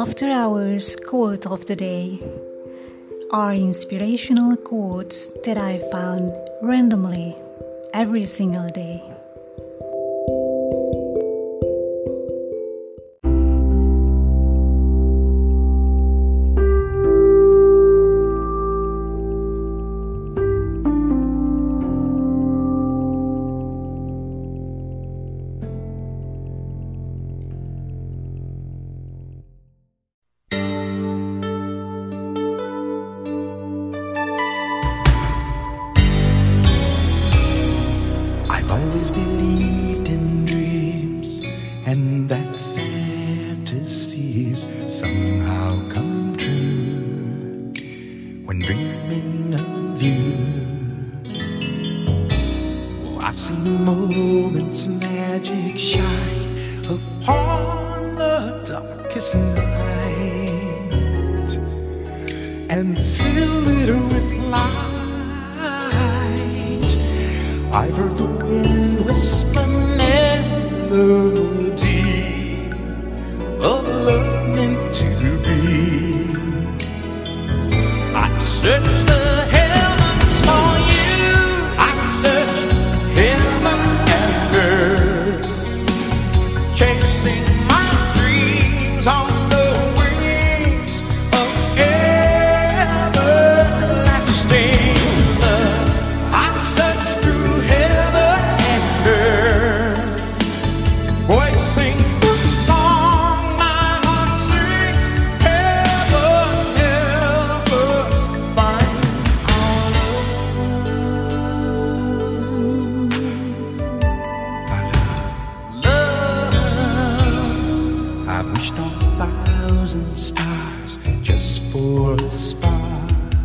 after hours quote of the day are inspirational quotes that I found randomly every single day.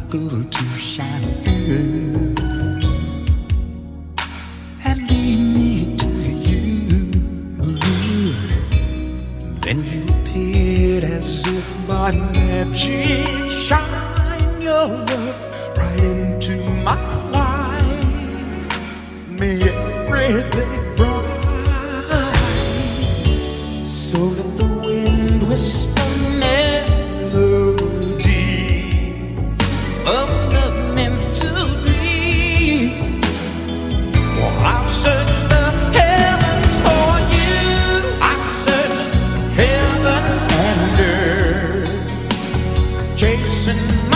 girl to shine through And lead me to you. Then you appeared as if by magic. chasing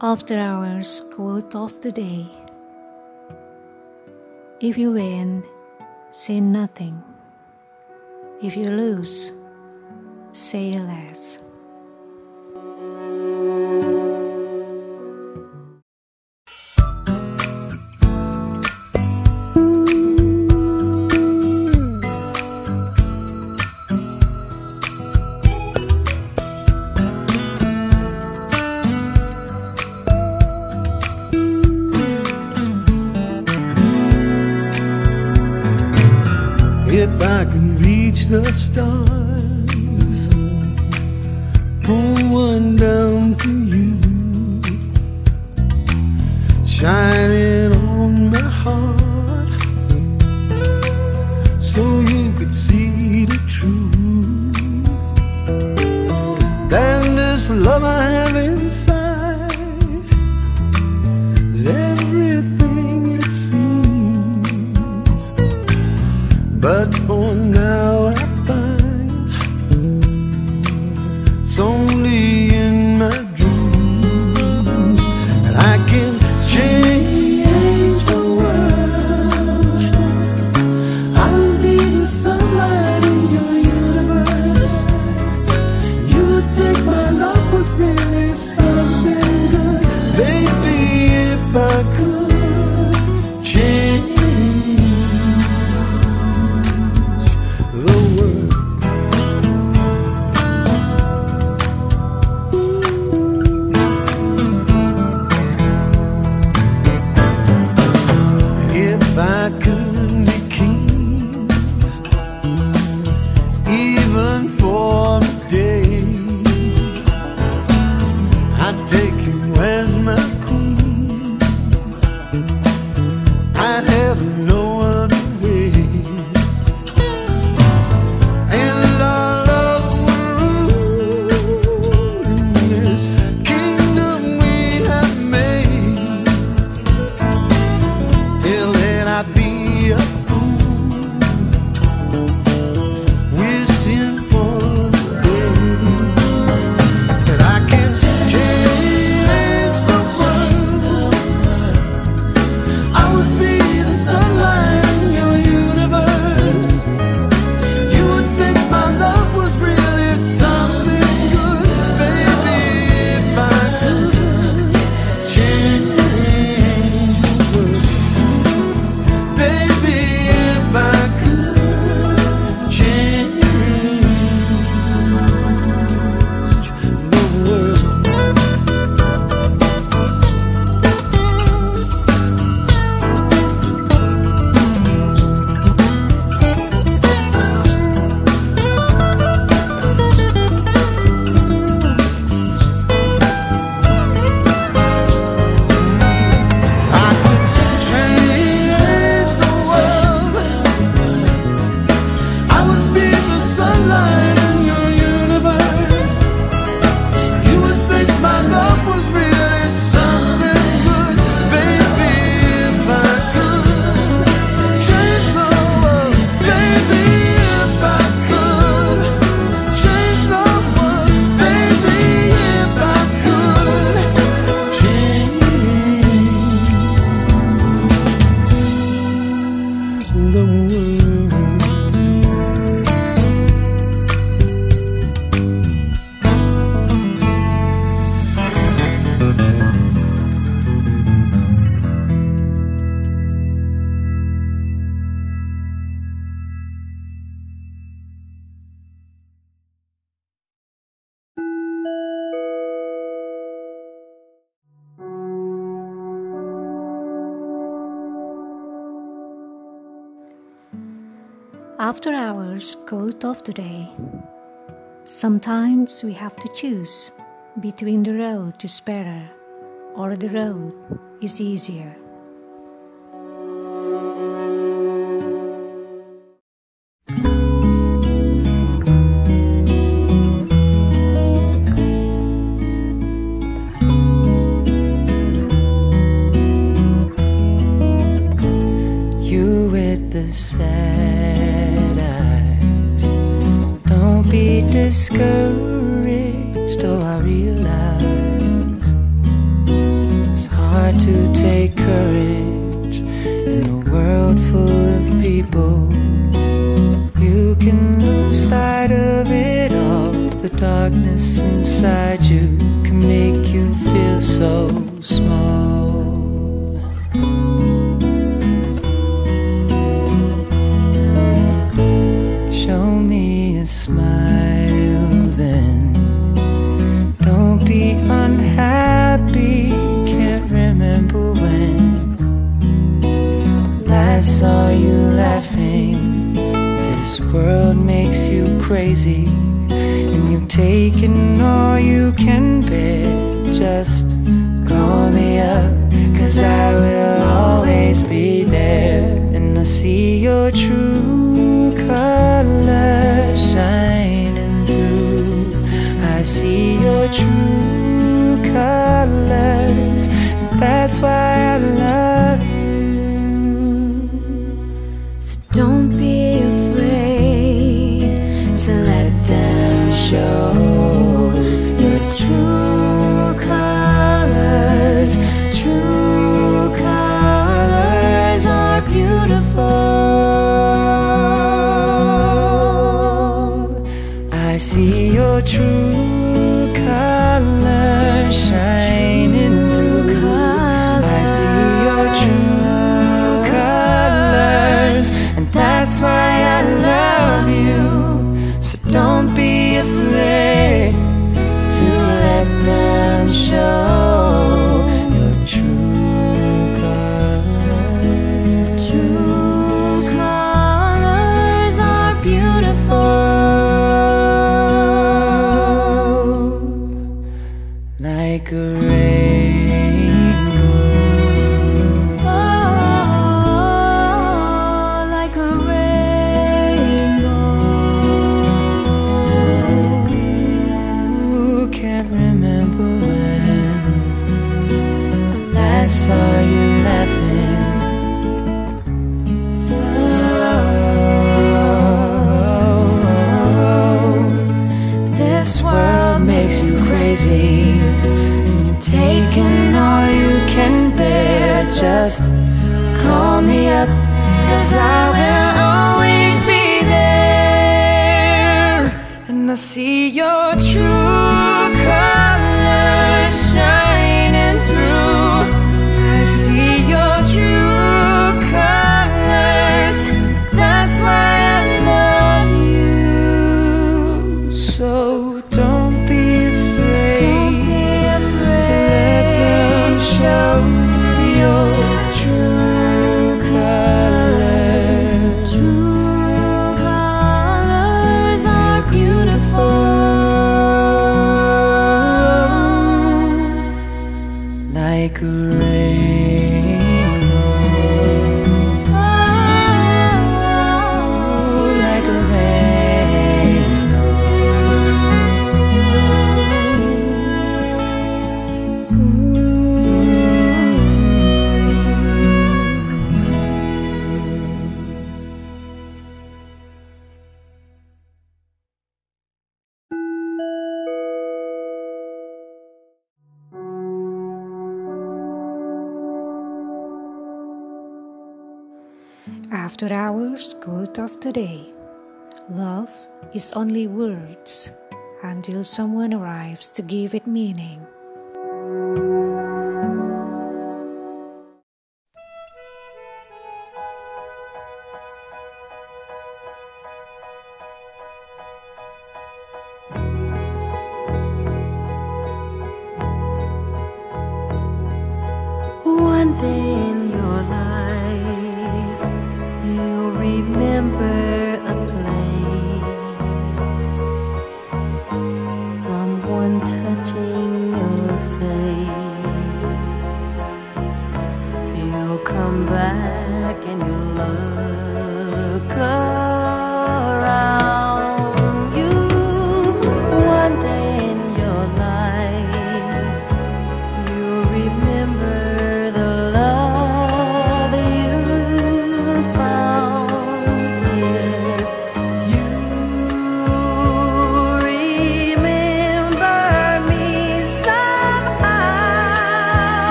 After Hours Quote of the Day If you win, say nothing. If you lose, say less. If I can reach the stars. Pull one down for you, shining on my heart, so you could see the truth. and this love I have inside. for love. after hours cold of the day. Sometimes we have to choose between the road to spare or the road is easier. to take courage in a world full of people. You can lose sight of it all. The darkness inside you can make you feel so small. crazy, and you've taken all you can after hours, quote of the day. Love is only words until someone arrives to give it meaning.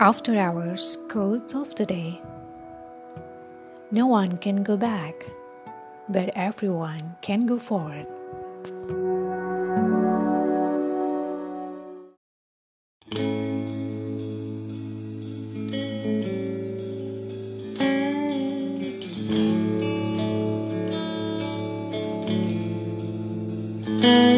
After hours, codes of the day. No one can go back, but everyone can go forward. Mm-hmm.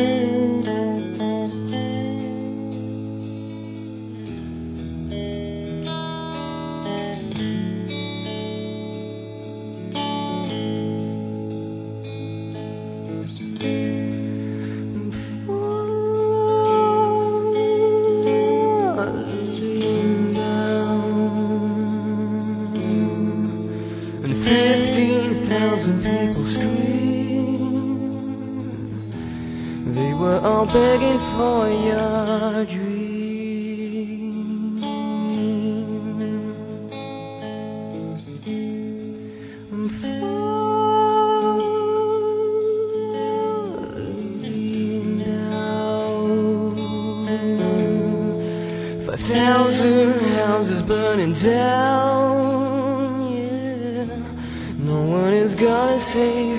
thousand houses burning down, yeah. No one is gonna save.